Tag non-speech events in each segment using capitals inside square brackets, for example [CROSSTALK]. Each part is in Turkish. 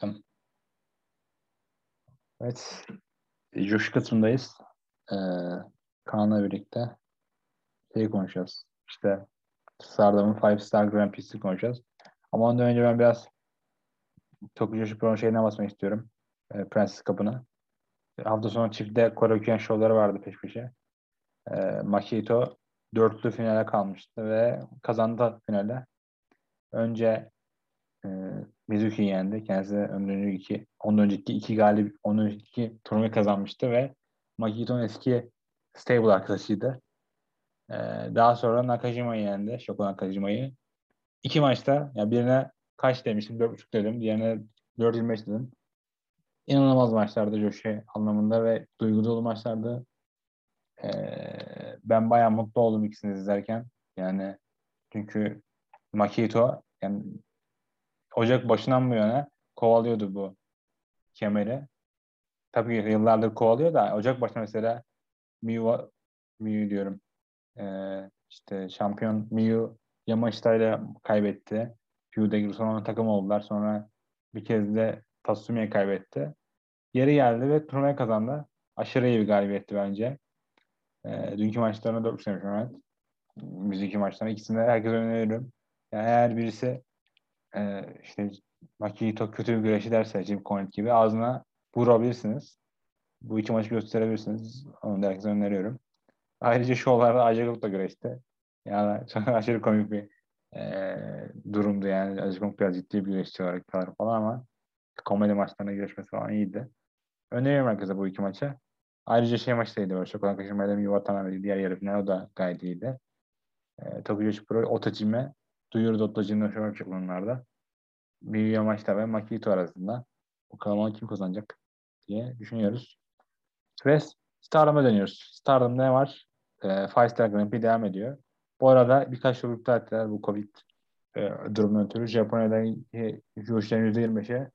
Açtım. Evet. Coşu kısmındayız. Ee, Kaan'la birlikte şey konuşacağız. İşte Stardom'un 5 Star Grand Prix'si konuşacağız. Ama ondan önce ben biraz Tokyo Joshi Pro'nun şeyine basmak istiyorum. Ee, Prenses Cup'ına. Hafta sonu çiftte Korakuen şovları vardı peş peşe. Ee, Makito dörtlü finale kalmıştı ve kazandı finale. Önce e, Mizuki yendi. Kendisi ondan önceki, ondan önceki iki galip, ondan önceki turnuva kazanmıştı ve Makito'nun eski stable arkadaşıydı. Ee, daha sonra Nakajima'yı yendi. Shoko Nakajima'yı. İki maçta yani birine kaç demiştim? 4.5 dedim. Diğerine 4.25 dedim. İnanılmaz maçlardı Joshi anlamında ve duygu dolu maçlardı. Ee, ben bayağı mutlu oldum ikisini izlerken. Yani çünkü Makito yani Ocak başından bu yana kovalıyordu bu kemeri. Tabii yıllardır kovalıyor da Ocak başında mesela Miyu, Miyu diyorum. Ee, işte şampiyon Miyu Yamashita ile kaybetti. Fyu'da sonra takım oldular. Sonra bir kez de Tatsumi'ye kaybetti. Geri geldi ve turnuvayı kazandı. Aşırı iyi bir galibiyetti bence. E, dünkü maçlarına 4 demiş Mehmet. Müzik maçlarına ikisini de herkese öneriyorum. Yani eğer birisi e, işte Makito kötü bir güreşi derse Jim Cornette gibi ağzına vurabilirsiniz. Bu iki maçı gösterebilirsiniz. Onu da herkese öneriyorum. Ayrıca şovlarda Ajagruk da güreşti. Yani [LAUGHS] çok aşırı komik bir e, durumdu yani. Ajagruk biraz ciddi bir güreşçi olarak falan ama komedi maçlarına güreşmesi falan iyiydi. Öneriyorum herkese bu iki maçı. Ayrıca şey maçtaydı böyle. Şokolan Kaşımayla Miyu Watanabe diğer yarı final o da gayet iyiydi. E, Tokyo Pro Otacime duyurdu Otacime şov yapacak onlarda. Miyu maçta ve Makito arasında. Bakalım kim kazanacak diye düşünüyoruz. Ve Stardom'a dönüyoruz. Stardom'da ne var? E, Five Star Grand Prix devam ediyor. Bu arada birkaç şov iptal ettiler bu Covid e, durumundan ötürü. Japonya'dan Josh'tan %25'e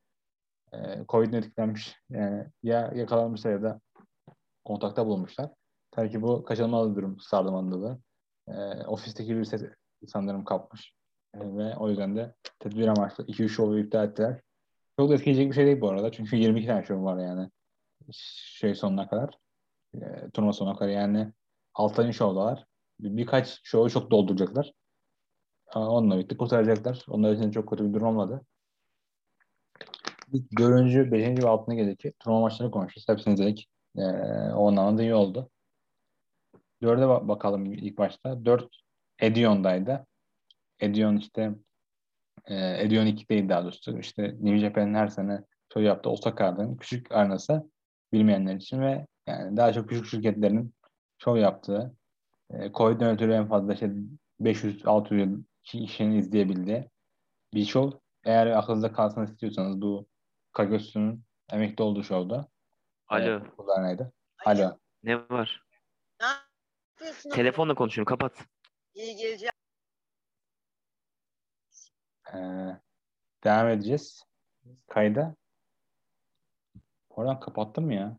e, Covid'in etkilenmiş. Yani ya yakalanmışlar ya da kontakta bulunmuşlar. Tabii ki bu kaçınılmaz bir durum Stardom adında E, ofisteki bir set sanırım kapmış. E, ve o yüzden de tedbir amaçlı 2-3 şovu iptal ettiler. Çok da etkileyecek bir şey değil bu arada. Çünkü 22 tane şov var yani. Şey sonuna kadar. E, turnuva sonuna kadar yani 6 ayın şovdalar. Bir, birkaç şovu çok dolduracaklar. Onunla birlikte kurtaracaklar. Onlar için çok kötü bir durum olmadı. Dördüncü, beşinci ve altıncı geceki turnuva maçlarını konuşacağız. Hepsini izledik. Ee, o anlamda iyi oldu. Dörde bakalım ilk başta. Dört Edion'daydı. Edion işte e, Edion 2'deydi daha doğrusu. İşte New Japan'ın her sene show yaptığı Osaka'nın küçük arenası bilmeyenler için ve yani daha çok küçük şirketlerin show yaptığı e, Covid'den ötürü en fazla işte 500-600 kişinin izleyebildiği bir show. Eğer aklınızda kalsın istiyorsanız bu Kagos'un emekli olduğu şovda. Alo. Ee, neydi? Alo. Ne var? Ne yapıyorsun? Telefonla konuşuyorum. Kapat. İyi geleceğim. Ee, devam edeceğiz. Kayda. Oradan kapattım ya?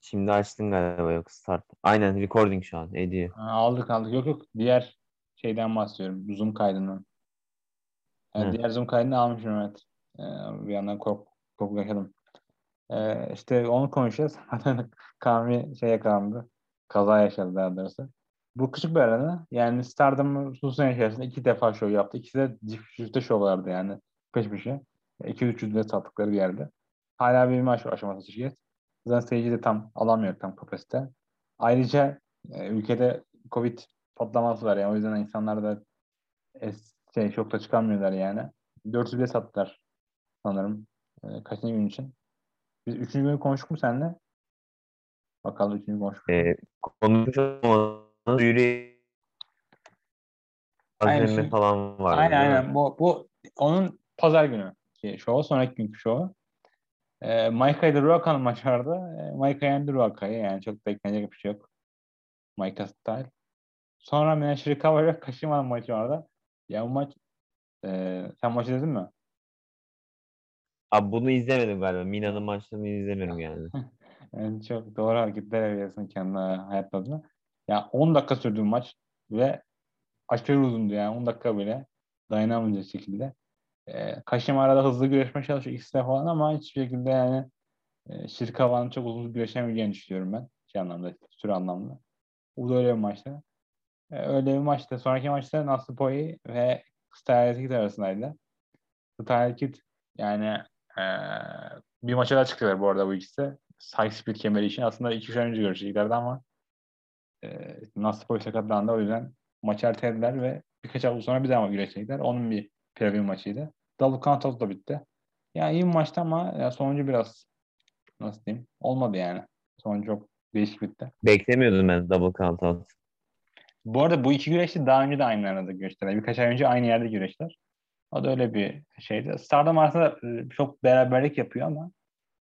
Şimdi açtın galiba yok start. Aynen recording şu an ediyor. Ha, aldık aldık. Yok yok. Diğer şeyden bahsediyorum. Zoom kaydından. Yani Hı. diğer Zoom kaydını almışım evet. Ee, bir yandan kork, korku yaşadım. Ee, işte onu konuşacağız. [LAUGHS] Kami şey yakalandı. Kaza yaşadı daha doğrusu. Bu küçük bir arena. Yani Stardom bu içerisinde iki defa şov yaptı. İkisi de çifte şovlardı yani. Peş peşe. 2-3 de sattıkları bir yerde. Hala bir maç aşaması şirket. Zaten seyirci de tam alamıyor tam kapasite. Ayrıca e, ülkede Covid patlaması var yani. O yüzden insanlar da es, şey, çok da çıkamıyorlar yani. 400 bile sattılar sanırım. E, kaçıncı gün için. Biz üçüncü günü konuştuk mu seninle? Bakalım üçüncü konuştuk. mu? Ee, konuşamadım. Yürü Aynı Azemme şey. falan var. Aynen aynen. Bu, bu onun pazar günü ki şovu. Sonraki günkü şovu. E, Maika ile Ruaka'nın maçı vardı. E, Maika yendi Ruaka'yı. Yani çok beklenecek bir şey yok. Maika style. Sonra Minashirikawa ile Kashima'nın maçı vardı. Ya bu maç e, sen maçı izledin mi? Abi bunu izlemedim galiba. Mina'nın maçlarını izlemiyorum [LAUGHS] yani. Yani çok doğru hareketler yapıyorsun kendi hayatlarında. Ya 10 dakika sürdü maç ve aşırı uzundu yani 10 dakika bile dayanamayacak şekilde. E, Kaşim arada hızlı güreşmeye çalışıyor ikisi falan ama hiçbir şekilde yani e, Şirkavan'ın çok uzun güreşemeyeceğini düşünüyorum ben. Şey anlamda, süre anlamda. Bu da öyle bir maçtı. E, öyle bir maçtı. Sonraki maçta Nasipoi ve Styles Kid arasındaydı. Styles Kid yani e, bir maça daha çıktılar bu arada bu ikisi. High speed kemeri için. Aslında iki üç önce görüşeceklerdi ama e, Nasipoi sakatlandı. O yüzden maçı ertelediler ve birkaç hafta sonra bir daha güreşecekler. Onun bir preview maçıydı. Double out da bitti. Yani iyi bir maçtı ama ya sonucu biraz nasıl diyeyim olmadı yani. Sonucu çok değişik bitti. Beklemiyordum ben double count out. Bu arada bu iki güreşçi daha önce de aynı arada güreştiler. Birkaç ay önce aynı yerde güreştiler. O da öyle bir şeydi. Stardom aslında e, çok beraberlik yapıyor ama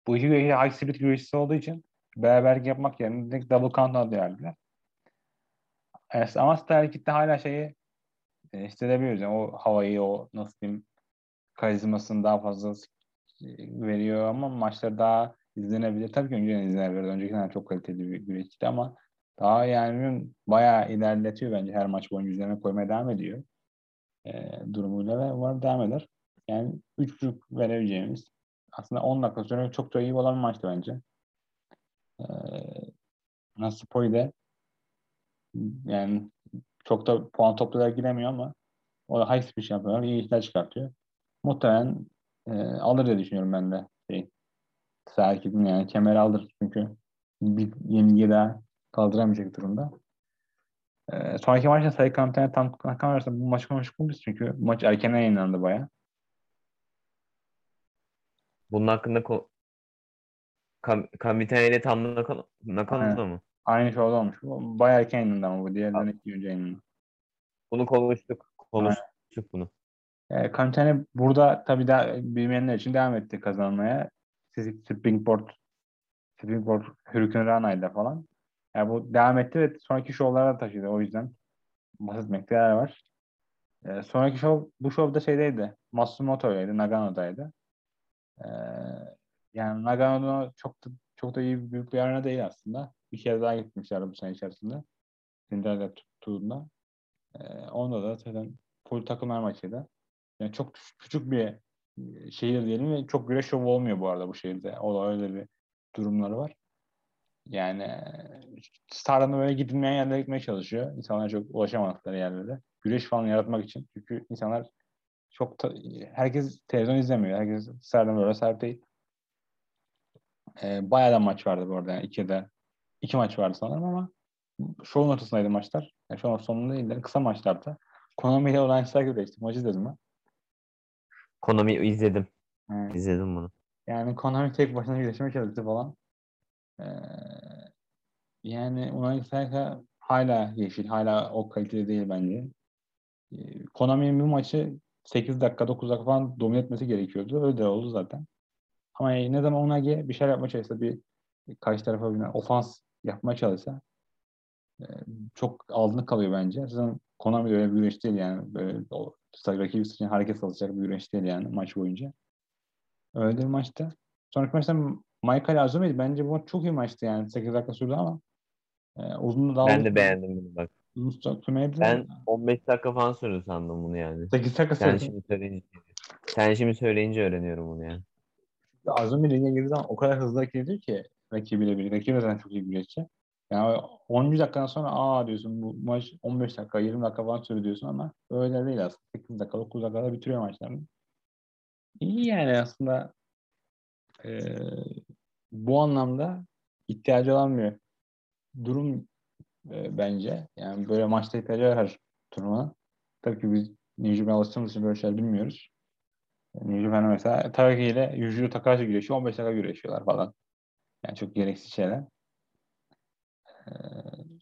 bu iki güreşçi high speed güreşçisi olduğu için beraberlik yapmak yerine direkt double count out verdiler. Evet, ama Star Kid'de hala şeyi e, hissedebiliyoruz. Yani o havayı, o nasıl diyeyim karizmasını daha fazla veriyor ama maçlar daha izlenebilir. Tabii ki önceden izlenebilir. Öncekinden çok kaliteli bir güreşçiydi ama daha yani bayağı ilerletiyor bence her maç boyunca üzerine koymaya devam ediyor. E, durumuyla ve umarım devam eder. Yani 3.5 verebileceğimiz aslında 10 dakika sonra çok da iyi olan bir maçtı bence. E, Nasipoy de yani çok da puan toplayarak giremiyor ama o high speed şampiyonu iyi işler çıkartıyor. Muhtemelen e, alır diye düşünüyorum ben de. Şey, Serkit'in yani kemeri alır çünkü bir yenilgi daha kaldıramayacak durumda. Ee, sonraki maçta Sayı Kamiten'e tam Nakan arasında bu maçı konuştuk mu biz? Çünkü maç erkene yayınlandı baya. Bunun hakkında ko- Kam Kamitane ile tam Nakan'da mı? Aynı şey olmuş. Baya erken yayınlandı ama bu diğerlerine iki önce yayınlandı. Bunu konuştuk. Konuştuk bunu. E, Kamiten'e burada tabii daha bilmeyenler için devam etti kazanmaya. Springboard Springboard Hurricane Rana'yla falan. Yani bu devam etti ve sonraki şovlara taşıdı. O yüzden bahsetmekte yer var. Ee, sonraki şov, bu şovda şeydeydi. Matsumoto'ylaydı, Nagano'daydı. Ee, yani Nagano çok da, çok da iyi büyük bir arena değil aslında. Bir kere daha gitmişler bu sene içerisinde. Cinderella turunda. Ee, onda da zaten full takımlar maçıydı. Yani çok küçük bir şehir diyelim ve çok güreş şovu olmuyor bu arada bu şehirde. O da öyle bir durumları var. Yani Star'dan böyle gidilmeyen yerlere gitmeye çalışıyor. İnsanlar çok ulaşamadıkları yerlere. Güreş falan yaratmak için. Çünkü insanlar çok ta- herkes televizyon izlemiyor. Herkes Star'dan böyle sahip değil. Ee, bayağı da maç vardı bu arada. Yani iki de iki maç vardı sanırım ama şovun ortasındaydı maçlar. Yani şovun sonunda değildi. Kısa maçlardı. Konami ile olan işler güreştik. Maçı izledin mi? Konami izledim. Evet. İzledim bunu. Yani Konami tek başına güreşmeye çalıştı falan. Ee, yani Unai Saka hala yeşil, hala o kalitede değil bence. Ee, Konami'nin bir maçı 8 dakika, 9 dakika falan domine etmesi gerekiyordu. Öyle de oldu zaten. Ama ne zaman Unai bir şeyler yapmaya çalışsa, bir karşı tarafa bir ofans yapmaya çalışsa e, çok altında kalıyor bence. Zaten Konami öyle bir güreş değil yani. Böyle o rakibi için hareket alacak bir güreş değil yani maç boyunca. Öyle bir maçtı. Sonraki maçta Michael Azumi'ydi. Bence bu maç çok iyi maçtı yani. 8 dakika sürdü ama e, uzun da Ben de beğendim bunu bak. Ben 15 dakika falan sürdü sandım bunu yani. 8 dakika Sen sürdü. şimdi söyleyince sen şimdi söyleyince öğreniyorum bunu yani. Azumi ringe girdiği zaman o kadar hızlı ediyor ki rakibiyle birlikte. Rakibi zaten çok iyi güreşçi. Yani 10. dakikadan sonra aa diyorsun bu maç 15 dakika 20 dakika falan sürdü diyorsun ama öyle değil aslında. 8 dakika 9 dakikada bitiriyor maçlarını. İyi yani aslında e, bu anlamda ihtiyacı olan bir durum e, bence. Yani böyle maçta ihtiyacı var her turnuva. Tabii ki biz New Japan'a alıştığımız için böyle şeyler bilmiyoruz. New Japan'a mesela Taraki ile Yujiro Takahashi güreşiyor. 15 dakika güreşiyorlar falan. Yani çok gereksiz şeyler. Ee,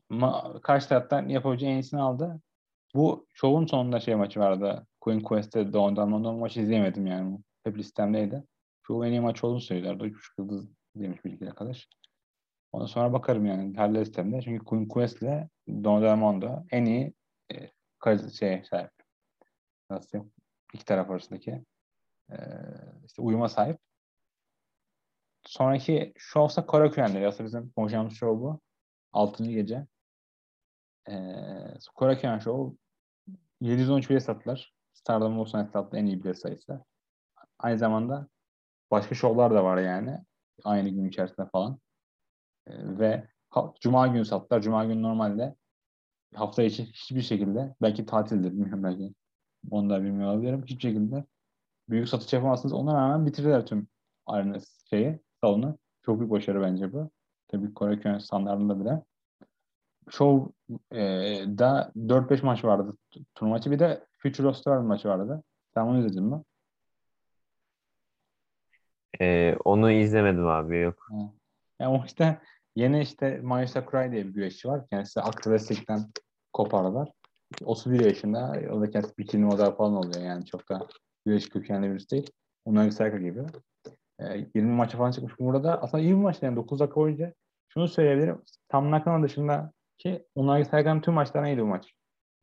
ama karşı taraftan yapabileceği en iyisini aldı. Bu şovun sonunda şey maçı vardı. Queen Quest'te Doğan'dan ondan maçı izleyemedim yani. Hep listemdeydi. Şu en iyi maç olduğunu söylüyorlardı. 3.5 yıldız demiş bir iki arkadaş. Ondan sonra bakarım yani her listemde. Çünkü Queen Quest ile Don Diamondo en iyi e, şey sahip. Nasıl? İki taraf arasındaki e, işte uyuma sahip. Sonraki şovsa Koraküyenleri. Aslında bizim konuşacağımız şov bu. Altıncı gece. E, Koraküyen şovu 713 bile sattılar. Stardom'un o sene sattığı en iyi bilet sayısı. Aynı zamanda başka şovlar da var yani. Aynı gün içerisinde falan. Ee, ve ha- Cuma günü sattılar. Cuma günü normalde hafta içi hiçbir şekilde belki tatildir bilmiyorum belki. Onu da bilmiyor olabilirim. Hiçbir şekilde büyük satış yapamazsınız. Ona rağmen bitirdiler tüm arena şeyi, salonu. Çok büyük başarı bence bu. Tabii Kore Köyün standartında bile. Show e, da 4-5 maç vardı turnuva maçı. Bir de Future of Star maçı vardı. Sen onu izledin mi? Ee, onu izlemedim abi yok. Ya o işte yeni işte Mayu Sakurai diye bir güreşçi var. Kendisi Akta Wrestling'den kopardılar. 31 yaşında. O da kendisi bikini model falan oluyor yani. Çok da güreş kökenli birisi değil. Unagi Saika gibi. Ee, 20 maça falan çıkmış burada. Aslında iyi bir maç yani 9 dakika boyunca. Şunu söyleyebilirim. Tam Nakano dışında ki Unagi Saika'nın tüm maçlarına iyiydi bu maç.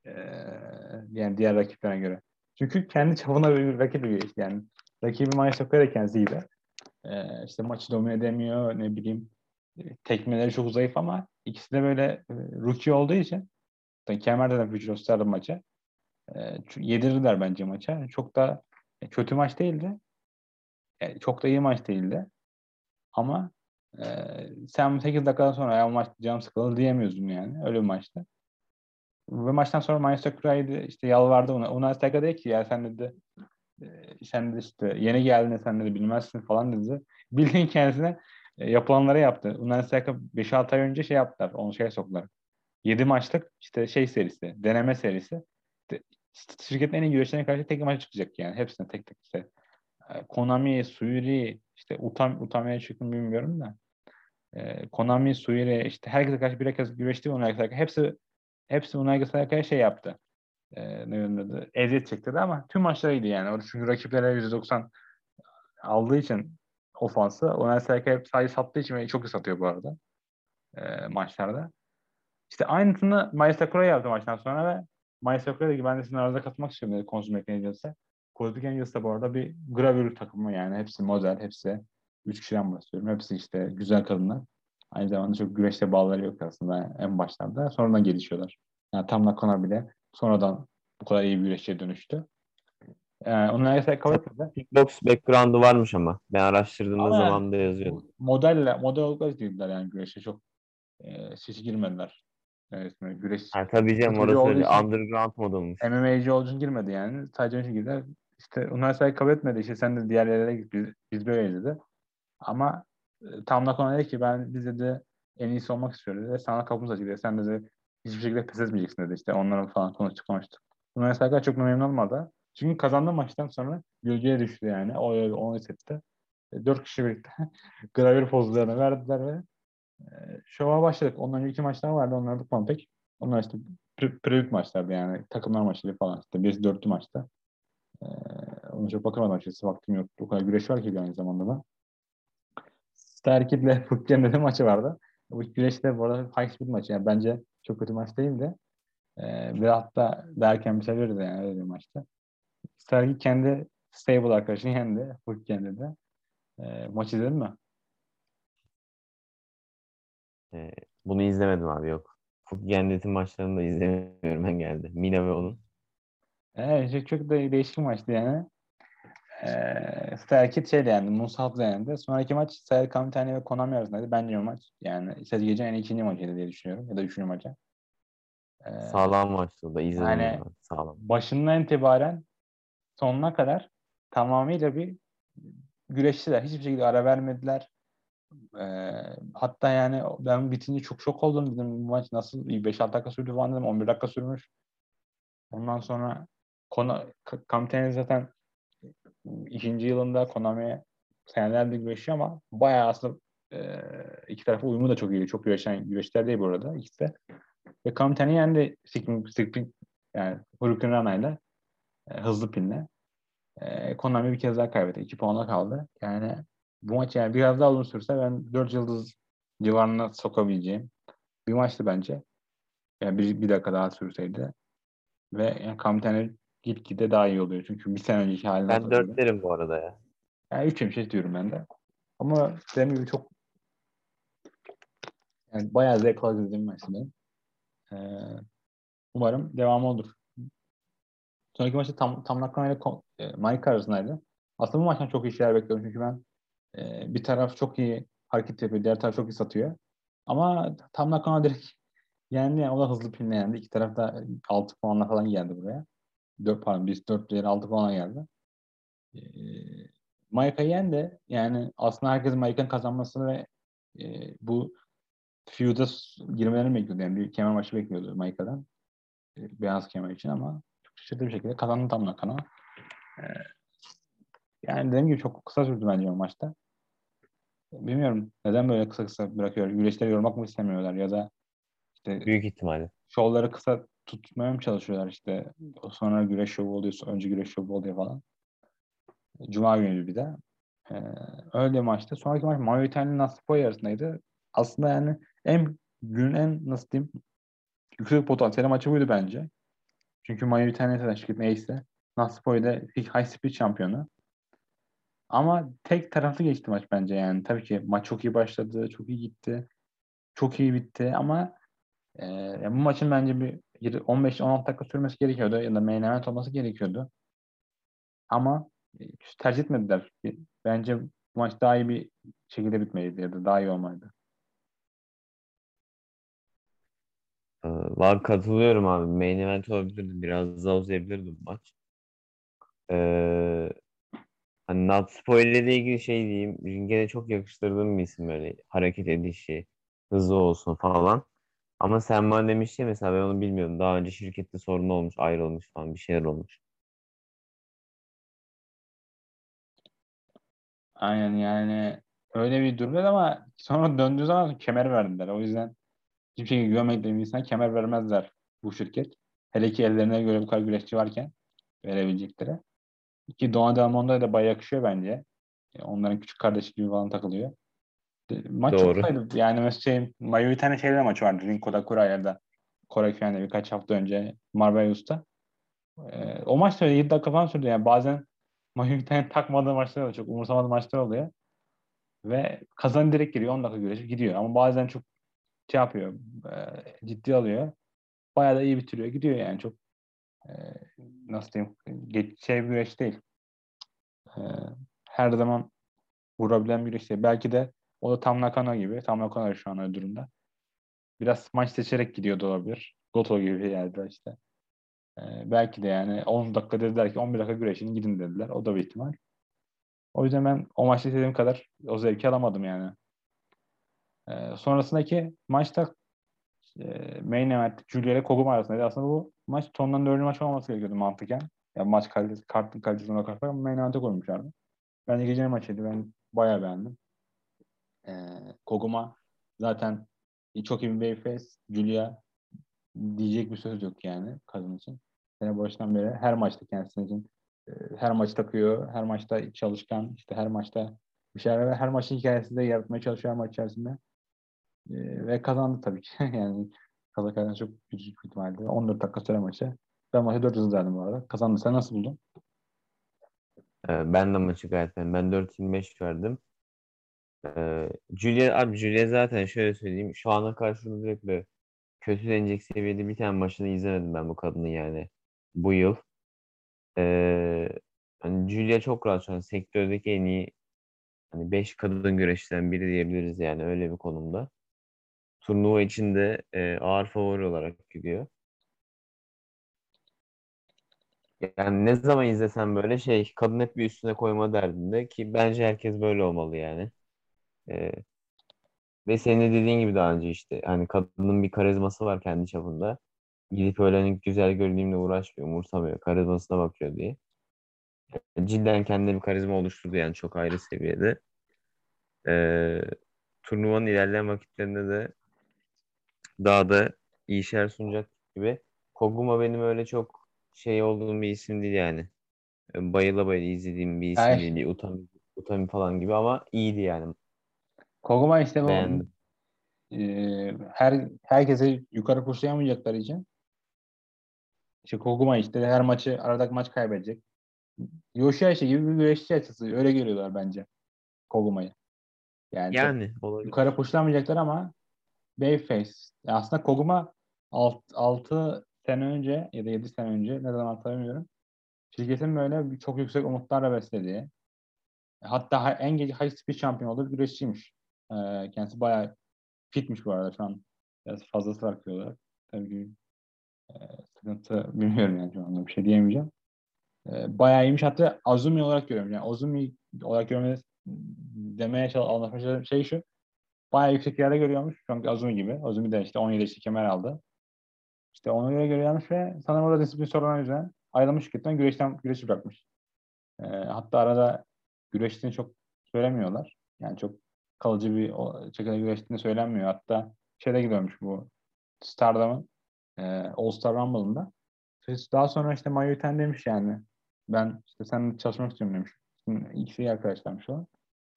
Ee, yani diğer rakiplerine göre. Çünkü kendi çapına bir rakip bir yani. Rakibi Mayu Sakurai da kendisi iyiydi. Ee, işte maçı domine edemiyor ne bileyim e, tekmeleri çok zayıf ama ikisi de böyle e, rookie olduğu için tabii Kemer'de de of Stardom maçı e, yedirirler bence maça. Çok da e, kötü maç değildi. E, çok da iyi maç değildi. Ama e, sen 8 dakikadan sonra ya maç canım sıkıldı diyemiyorsun yani. Öyle bir maçtı. Ve maçtan sonra Manchester Sakurai'de işte yalvardı ona. Ona Saika dedi ki ya sen dedi e, sen de işte yeni geldin sen de bilmezsin falan dedi. [LAUGHS] Bildiğin kendisine e, yapılanları yaptı. Unai Saika 5-6 ay önce şey yaptılar. Onu şey soktular. 7 maçlık işte şey serisi, deneme serisi. İyi güreşlerine karşı tek maç çıkacak yani. Hepsine tek tek işte. E, Konami, Suiri, işte Utam, Utami'ye çıktı mı bilmiyorum da. E, Konami, Suiri, işte herkese karşı bir kez güreşti Unai Saika. Hepsi hepsi Unai Saika'ya şey yaptı. E, ne adı? Eziyet çektirdi ama tüm maçlarıydı yani. Orada çünkü rakiplere %90 aldığı için ofansı. Unai Saika hep sadece sattığı için ve çok iyi satıyor bu arada maçlarda. İşte aynısını Maya Sakura yaptı maçtan sonra ve Sakura dedi ki ben de sizin aranızda katılmak istiyorum Consumer Angels'e. Cosmic Angels da bu arada bir gravür takımı yani. Hepsi model, hepsi üç kişiden bahsediyorum. Hepsi işte güzel kadınlar. Aynı zamanda çok güreşte bağları yok aslında en başlarda. Sonradan gelişiyorlar. Yani tam Nakona bile sonradan bu kadar iyi bir güreşçiye dönüştü. Ee, onlar ise kabul etmedi. Kickbox background'u varmış ama. Ben araştırdığımda Ama zamanında yazıyordu. Modelle, model olarak girdiler yani güreşe çok e, şişi girmediler. Böyle güreş Ha, tabii canım orası öyle underground mod olmuş. MMA'ci olduğu için girmedi yani. Sadece için girdiler. İşte üniversiteyi kabul etmedi. İşte sen de diğer yerlere git. Biz, biz böyleyiz dedi. Ama e, tam da konu dedi ki ben biz dedi en iyisi olmak istiyoruz dedi. Sana kapımız açık dedi. Sen dedi hiçbir şekilde pes etmeyeceksin dedi. İşte onların falan konuştuk konuştuk. Üniversiteler çok memnun olmadı. Çünkü kazandığı maçtan sonra gölgeye düştü yani. O öyle onu hissetti. E, Dört kişi birlikte gravür pozlarını verdiler ve e, şova başladık. Ondan önce iki maçlar vardı. Onları tutmam pek. Onlar işte pre- maçlardı yani. Takımlar maçları falan. İşte birisi dörtlü maçta. Ee, ona çok bakamadım açıkçası. Vaktim yok. O kadar güreş var ki aynı zamanda da. Sterkit'le [LAUGHS] Fukken'de de maçı vardı. Bu güreş de bu arada high speed maçı. Yani bence çok kötü maç değildi. Ee, ve hatta derken bir seviyoruz yani öyle maçta. Sterkit kendi stable arkadaşını yendi. Fukken'de de. Ee, maç izledin mi? Ee, bunu izlemedim abi yok. Gennetin maçlarını da izlemiyorum ben geldi. Mina ve onun. Evet, çok, çok da değişik bir maçtı yani. Ee, Sterkit şeyle yendi, Musab'la yendi. Sonraki maç Sayar Kamitani ve Konami arasındaydı. Bence o maç yani işte gecenin en ikinci maçıydı diye düşünüyorum. Ya da üçüncü maça. Ee, Sağlam maçtı da izledim. Yani- ya. Sağlam. başından itibaren sonuna kadar tamamıyla bir güreştiler. Hiçbir şekilde ara vermediler. Ee, hatta yani ben bitince çok şok oldum dedim bu maç nasıl 5-6 dakika sürdü falan dedim 11 dakika sürmüş. Ondan sonra Kona, K- Kamitani zaten ikinci yılında Konami'ye senelerdir güreşiyor ama bayağı aslında e, iki tarafı uyumu da çok iyi. Çok güreşen güreşler değil bu arada ikisi de. Ve Kamitani yendi Spring, Spring yani Hurricane Rana'yla e, hızlı pinle. E, Konami bir kez daha kaybetti. 2 puana kaldı. Yani bu maç yani biraz daha uzun sürse ben 4 yıldız civarına sokabileceğim bir maçtı bence. Yani bir, bir dakika daha sürseydi. Ve yani Kamitani gitgide daha iyi oluyor. Çünkü bir sene önceki haline Ben dört derim bu arada ya. Yani üç yemiş diyorum ben de. Ama dediğim gibi çok yani bayağı zevk alarak izlediğim maçtı benim. Ee, umarım devamı olur. sonraki maçta tam, tam ile e, Maika arasındaydı. Aslında bu maçtan çok iyi şeyler bekliyorum çünkü ben e, bir taraf çok iyi hareket yapıyor, diğer taraf çok iyi satıyor. Ama tam Nakano direkt [LAUGHS] yendi yani o da hızlı pinle yendi. İki taraf da 6 puanla falan geldi buraya. 4 pardon biz 4 diğeri 6 puana geldi. E, Maika yendi. Yani aslında herkesin Maika'nın kazanmasını ve e, bu feud'a girmelerini bekliyordu. Yani bir kemer maçı bekliyordu Maika'dan. E, beyaz kemer için ama çok şaşırtıcı bir şekilde kazandı tam Nakano. E, yani dediğim gibi çok kısa sürdü bence o maçta. Bilmiyorum neden böyle kısa kısa bırakıyor. Güreşleri yormak mı istemiyorlar ya da işte Büyük ihtimalle. şovları kısa tutmaya mı çalışıyorlar işte. Sonra güreş şovu oluyor, önce güreş şovu oluyor falan. Cuma günü bir de. Ee, öyle maçta. Sonraki maç Mario Italia Nastipoy arasındaydı. Aslında yani en günün en nasıl diyeyim yüksek potansiyel maçı buydu bence. Çünkü Mario Italia zaten şirketin ace'i. Nastipoy da high speed şampiyonu. Ama tek taraflı geçti maç bence yani. Tabii ki maç çok iyi başladı, çok iyi gitti. Çok iyi bitti ama e, bu maçın bence bir 15-16 dakika sürmesi gerekiyordu ya da main event olması gerekiyordu. Ama e, tercih etmediler. Bence bu maç daha iyi bir şekilde bitmeliydi ya da daha iyi olmalıydı. Ee, Var katılıyorum abi. Main event olabilirdi. Biraz daha uzayabilirdi bu maç. Ee, hani not spoiler ile ilgili şey diyeyim. Ring'e de çok yakıştırdığım bir isim böyle. Hareket edişi, hızlı olsun falan. Ama sen bana demiştin mesela ben onu bilmiyordum. Daha önce şirkette sorun olmuş, ayrılmış falan bir şeyler olmuş. Aynen yani öyle bir durum var ama sonra döndüğü zaman kemer verdiler. O yüzden hiçbir güvenmedikleri bir insana kemer vermezler bu şirket. Hele ki ellerine göre bu kadar güreşçi varken verebilecekleri. Ki Doğan Del Mondo'ya da bayağı yakışıyor bence. E, Onların küçük kardeşi gibi falan takılıyor. Maç çok Doğru. saydı. Yani mesela şey, Mayo bir tane şeyle maç vardı. Rinko'da Kuraya'da. Kore Köyü'nde birkaç hafta önce Marbellos'ta. E, o maç da 7 dakika falan sürdü. Yani bazen [LAUGHS] Mayo bir tane takmadığı maçlar oluyor. Çok umursamadığı maçlar oluyor. Ve kazan direkt giriyor. 10 dakika güreşip gidiyor. Ama bazen çok şey yapıyor. e, ciddi alıyor. Bayağı da iyi bitiriyor. Gidiyor yani çok e, nasıl diyeyim geç, bir güreş değil. E, her zaman vurabilen bir güreş değil. Belki de o da Tam Nakano gibi. Tam Nakano şu an öyle durumda. Biraz maç seçerek gidiyor da olabilir. Goto gibi yerde işte. E, belki de yani 10 dakika dediler ki 11 dakika güreşin gidin dediler. O da bir ihtimal. O yüzden ben o maçta istediğim kadar o zevki alamadım yani. E, sonrasındaki maçta e, main event Julia ile Koguma arasındaydı. Aslında bu maç tondan dördüncü maç olması gerekiyordu mantıken. Ya maç kalitesi, kartın kalitesine bakarsak ama main event'e koymuşlardı. Bence gecenin maçıydı. Ben bayağı beğendim. E, Koguma zaten çok iyi bir babyface. Julia diyecek bir söz yok yani kadın için. Sene baştan beri her maçta kendisi için e, her maç takıyor, her maçta çalışkan, işte her maçta bir şeyler ve her maçın hikayesini de yaratmaya çalışıyor her maç içerisinde. E, ve kazandı tabii ki. [LAUGHS] yani Kazaklardan çok küçük bir ihtimalle. 14 dakika süre maçı. Ben maçı 4 hızlı verdim bu arada. Kazandı. Sen nasıl buldun? Ee, ben de maçı gayet beğendim. Ben 4-25 verdim. Ee, Julia, abi Julia zaten şöyle söyleyeyim. Şu ana karşımda direkt böyle kötü denecek seviyede bir tane maçını izlemedim ben bu kadının yani. Bu yıl. Ee, hani Julia çok rahat şu an sektördeki en iyi hani 5 kadın güreşçiden biri diyebiliriz yani öyle bir konumda. Turnuva içinde e, ağır favori olarak gidiyor. Yani ne zaman izlesem böyle şey kadın hep bir üstüne koyma derdinde ki bence herkes böyle olmalı yani. Ee, ve senin de dediğin gibi daha önce işte hani kadının bir karizması var kendi çapında. Gidip öyle hani güzel görüneyimle uğraşmıyor, umursamıyor. Karizmasına bakıyor diye. Cidden kendine bir karizma oluşturdu yani çok ayrı seviyede. Ee, turnuvanın ilerleyen vakitlerinde de daha da iyi şeyler sunacak gibi. Koguma benim öyle çok şey olduğum bir isim değil yani. Bayıla bayıla izlediğim bir isim Ay. değil. Utami, Utami falan gibi ama iyiydi yani. Koguma işte bu Beğendim. e, her herkese yukarı pushlayamayacakları için işte Koguma işte her maçı aradaki maç kaybedecek. Yoshihashi gibi bir güreşçi açısı. Öyle görüyorlar bence Koguma'yı. Yani, Yani olabilir. yukarı pushlamayacaklar ama Babyface. Ya Aslında Koguma 6 sene önce ya da 7 sene önce ne zaman hatırlamıyorum. şirketin böyle çok yüksek umutlarla beslediği hatta ha- en geç high speed şampiyon olduğu bir güreşçiymiş. Ee, kendisi bayağı fitmiş bu arada şu an. Biraz fazlası var olarak. Tabii ki e, sıkıntı [LAUGHS] bilmiyorum yani şu anda bir şey diyemeyeceğim. E, bayağı iyiymiş. Hatta Azumi olarak görüyorum. Yani Azumi olarak görmeye demeye çalış, anlatmaya çalıştığım şey şu. Bayağı yüksek yerde görüyormuş. Çünkü Azumi gibi. Azumi de işte 17 işte kemer aldı. İşte ona göre görüyormuş ve sanırım orada disiplin sorunları yüzünden ayrılmış şirketten güreşten güreşi bırakmış. E, hatta arada güreştiğini çok söylemiyorlar. Yani çok kalıcı bir şekilde güreştiğini söylenmiyor. Hatta şeyde gidiyormuş bu Stardom'un e, All Star Rumble'ında. Daha sonra işte Mayuten demiş yani. Ben işte seninle çalışmak istiyorum demiş. Şimdi ikisi iyi arkadaşlarmış o.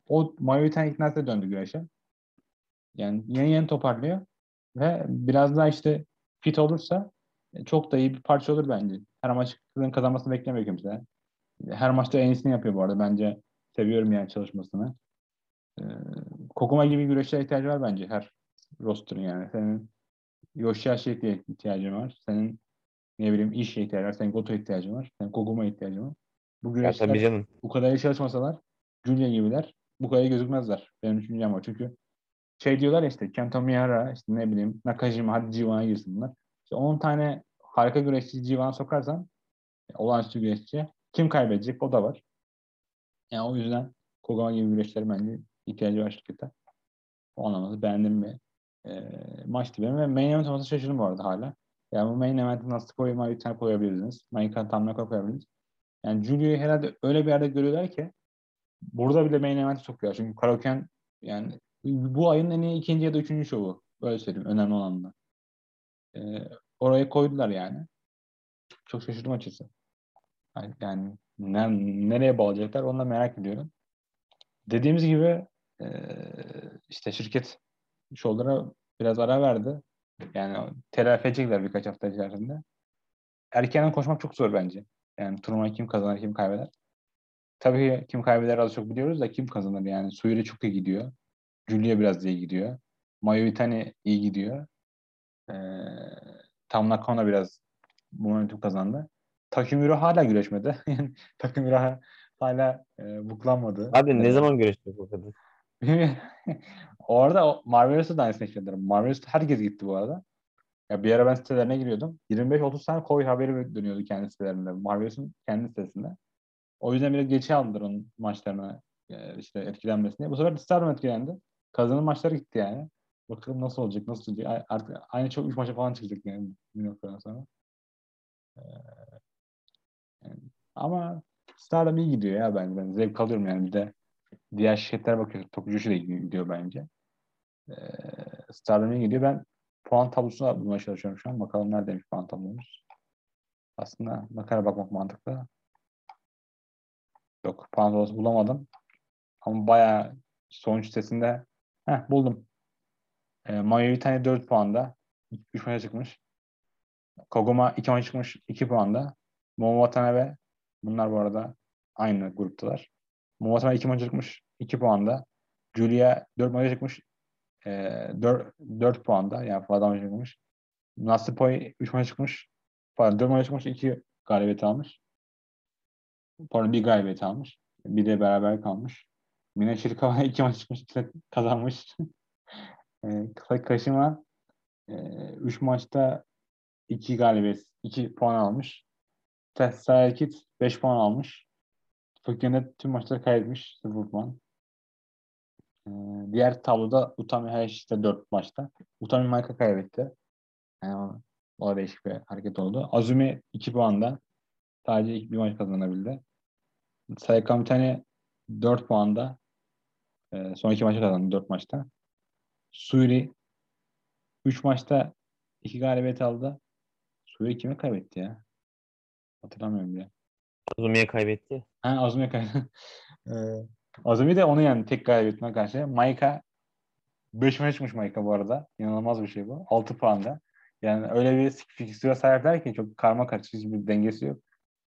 O Mayuten iknası döndü güreşe. Yani yeni yeni toparlıyor. Ve biraz daha işte fit olursa e, çok da iyi bir parça olur bence. Her maç kazanmasını beklemiyor kimse. Her maçta en iyisini yapıyor bu arada. Bence seviyorum yani çalışmasını. Ee, Kokuma gibi güreşçiye ihtiyacı var bence her roster'ın yani. Senin Yoshiashi'ye ihtiyacın var. Senin ne bileyim iş ihtiyacın var. Senin Goto ihtiyacın var. Senin Koguma ihtiyacın var. Bu güreşçiler bu kadar iyi çalışmasalar Julia gibiler bu kadar gözükmezler. Benim düşüncem var. Çünkü şey diyorlar ya işte Kento Miyahara, işte ne bileyim Nakajima hadi G1'a girsin. İşte 10 tane harika güreşçi G1'a sokarsan e, olağanüstü güreşçi kim kaybedecek o da var. Yani o yüzden Kogama gibi güreşleri bence ihtiyacı var şirkete. O anlamda beğendim bir e, maçtı benim ve main event olması şaşırdım bu arada hala. Yani bu main event'i nasıl koymayı bir tane koyabilirsiniz. Main tam ne koyabilirsiniz. Yani Julio'yu herhalde öyle bir yerde görüyorlar ki burada bile main event'i sokuyor. Çünkü Karaoke'n yani bu ayın en iyi ikinci ya da üçüncü şovu. Böyle söyleyeyim. Önemli olan da. Ee, oraya koydular yani. Çok şaşırdım açıkçası. Yani, ne- nereye bağlayacaklar onu da merak ediyorum. Dediğimiz gibi e, işte şirket şovlara biraz ara verdi. Yani telafi edecekler birkaç hafta içerisinde. Erkenden koşmak çok zor bence. Yani turnuvayı kim kazanır, kim kaybeder. Tabii ki kim kaybeder az çok biliyoruz da kim kazanır yani. Suyuri çok iyi gidiyor. Julia biraz iyi gidiyor. Mayu Itani iyi gidiyor. Ee, Tam Nakano biraz momentum kazandı. Takumura hala güreşmedi. [LAUGHS] Yani hala e, buklanmadı. Abi ne Ee, zaman görüşecek [LAUGHS] o kadın? Orada o Marvelous'ta da aynısını yaşadılar. Marvelous'ta herkes gitti bu arada. Ya bir ara ben sitelerine giriyordum. 25-30 tane Koy haberi dönüyordu kendi sitelerinde. Marvelous'un kendi sitesinde. O yüzden biraz geçe aldılar onun maçlarına e, işte etkilenmesin diye. Bu sefer Stardom etkilendi. Kazanan maçları gitti yani. Bakalım nasıl olacak, nasıl olacak. Artık aynı çok 3 maça falan çıkacak yani bir noktadan sonra. Ee, ama Stardom iyi gidiyor ya bence. Ben zevk alıyorum yani. Bir de diğer şirketler bakıyor. Da iyi gidiyor bence. Ee, Stardom iyi gidiyor. Ben puan tablosuna bulmaya çalışıyorum şu an. Bakalım neredeymiş puan tablomuz. Aslında bakara bakmak mantıklı. Yok puan tablosu bulamadım. Ama bayağı sonuç sitesinde heh, buldum. E, Mayo bir tane 4 puanda. 3 maça çıkmış. Koguma 2 maça çıkmış 2 puanda. Momo Watanabe bunlar bu arada aynı gruptalar. Momo Watanabe 2 maça çıkmış 2 puanda. Julia 4 maça çıkmış e, 4, 4 puanda. Yani fazla maça çıkmış. Natsupoi 3 maça çıkmış. Pardon 4 maça çıkmış 2 galibiyet almış. Pardon bir galibiyet almış. Bir de beraber kalmış. Mina Shirakawa 2 maç çıkmış 2 kazanmış. [LAUGHS] e, Kısa Kaşıma 3 maçta 2 galibiyet, 2 puan almış. Tesayakit 5 puan almış. Tokyo'da tüm maçları kaybetmiş 0 puan. E, diğer tabloda Utami Hayashite 4 maçta. Utami Maika kaybetti. Yani o, da değişik bir hareket oldu. Azumi 2 puanda. Sadece ilk bir maç kazanabildi. Sayakam bir tane 4 puanda. E, son iki maçı kazandı 4 maçta. Suri 3 maçta 2 galibiyet aldı. Suri kime kaybetti ya? Hatırlamıyorum bile. Azumi'ye kaybetti. Ha Azumi kaybetti. [LAUGHS] ee, Azumi de onu yani tek galibiyetine karşı. Maika 5 maça çıkmış Maika bu arada. İnanılmaz bir şey bu. 6 puanda. Yani öyle bir fikstüre sahipler ki çok karma karışık hiçbir dengesi yok.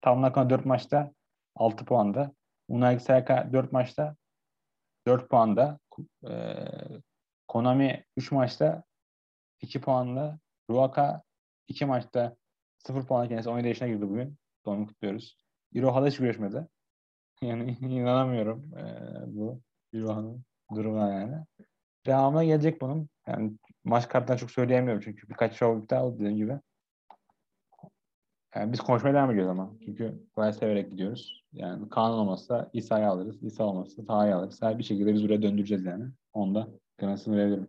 Tam Nakano 4 maçta 6 puanda. Unai Sayaka 4 maçta 4 puanda. Ee, Konami 3 maçta 2 puanla. Ruaka 2 maçta 0 puanla kendisi 17 yaşına girdi bugün. Doğum kutluyoruz. İroha'da hiç görüşmedi. [LAUGHS] Yani inanamıyorum eee, bu İroha'nın durumuna yani. Devamına gelecek bunun. Yani maç kartından çok söyleyemiyorum çünkü birkaç show iptal oldu dediğim gibi. Yani biz konuşmaya devam ediyoruz ama. Çünkü bayağı severek gidiyoruz. Yani Kaan olmazsa İsa'yı alırız. İsa olmazsa Taha'yı alırız. Her bir şekilde biz buraya döndüreceğiz yani. Onu da garantisini verebilirim.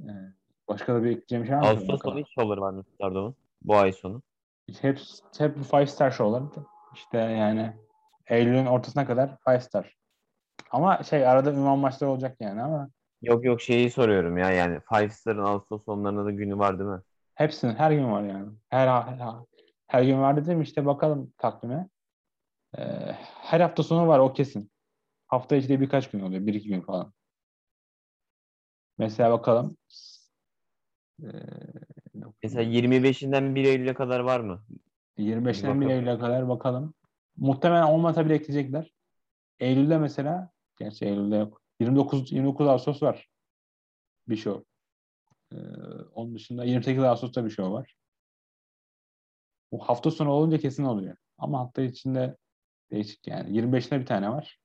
Ee, başka da bir ekleyeceğim şey var mı? Ağustos sonu hiç var mı Stardom'un? Bu ay sonu. Hep, hep five star show'lar. İşte yani Eylül'ün ortasına kadar five star. Ama şey arada ünvan maçları olacak yani ama Yok yok şeyi soruyorum ya yani Five Star'ın Ağustos sonlarında da günü var değil mi? Hepsinin her gün var yani. Her her, her gün var dedim işte bakalım takvime. Ee, her hafta sonu var o kesin. Hafta içinde birkaç gün oluyor. Bir iki gün falan. Mesela bakalım. Ee, Mesela 25'inden 1 Eylül'e kadar var mı? 25'ten 1 bakalım. Eylül'e kadar bakalım. Muhtemelen olmasa bile ekleyecekler. Eylül'de mesela, gerçi Eylül'de yok. 29 29 Ağustos var. Bir show. Ee, onun dışında 28 Ağustos'ta bir show var. Bu hafta sonu olunca kesin oluyor. Ama hafta içinde değişik yani. 25'inde bir tane var.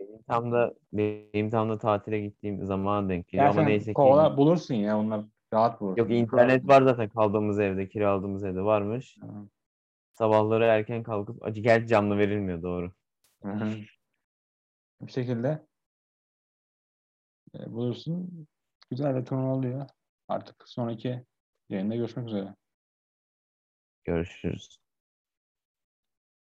Benim tam da benim tam da tatile gittiğim zamana denk geliyor ama neyse ki kovala bulursun ya onlar rahat bulursun. yok internet var zaten kaldığımız evde, kiraladığımız evde varmış. Tamam. Sabahları erken kalkıp acı gerçi canlı verilmiyor doğru. Hı hı. Bir şekilde e, bulursun. Güzel bir turnuva oluyor. Artık sonraki yayında görüşmek üzere. Görüşürüz.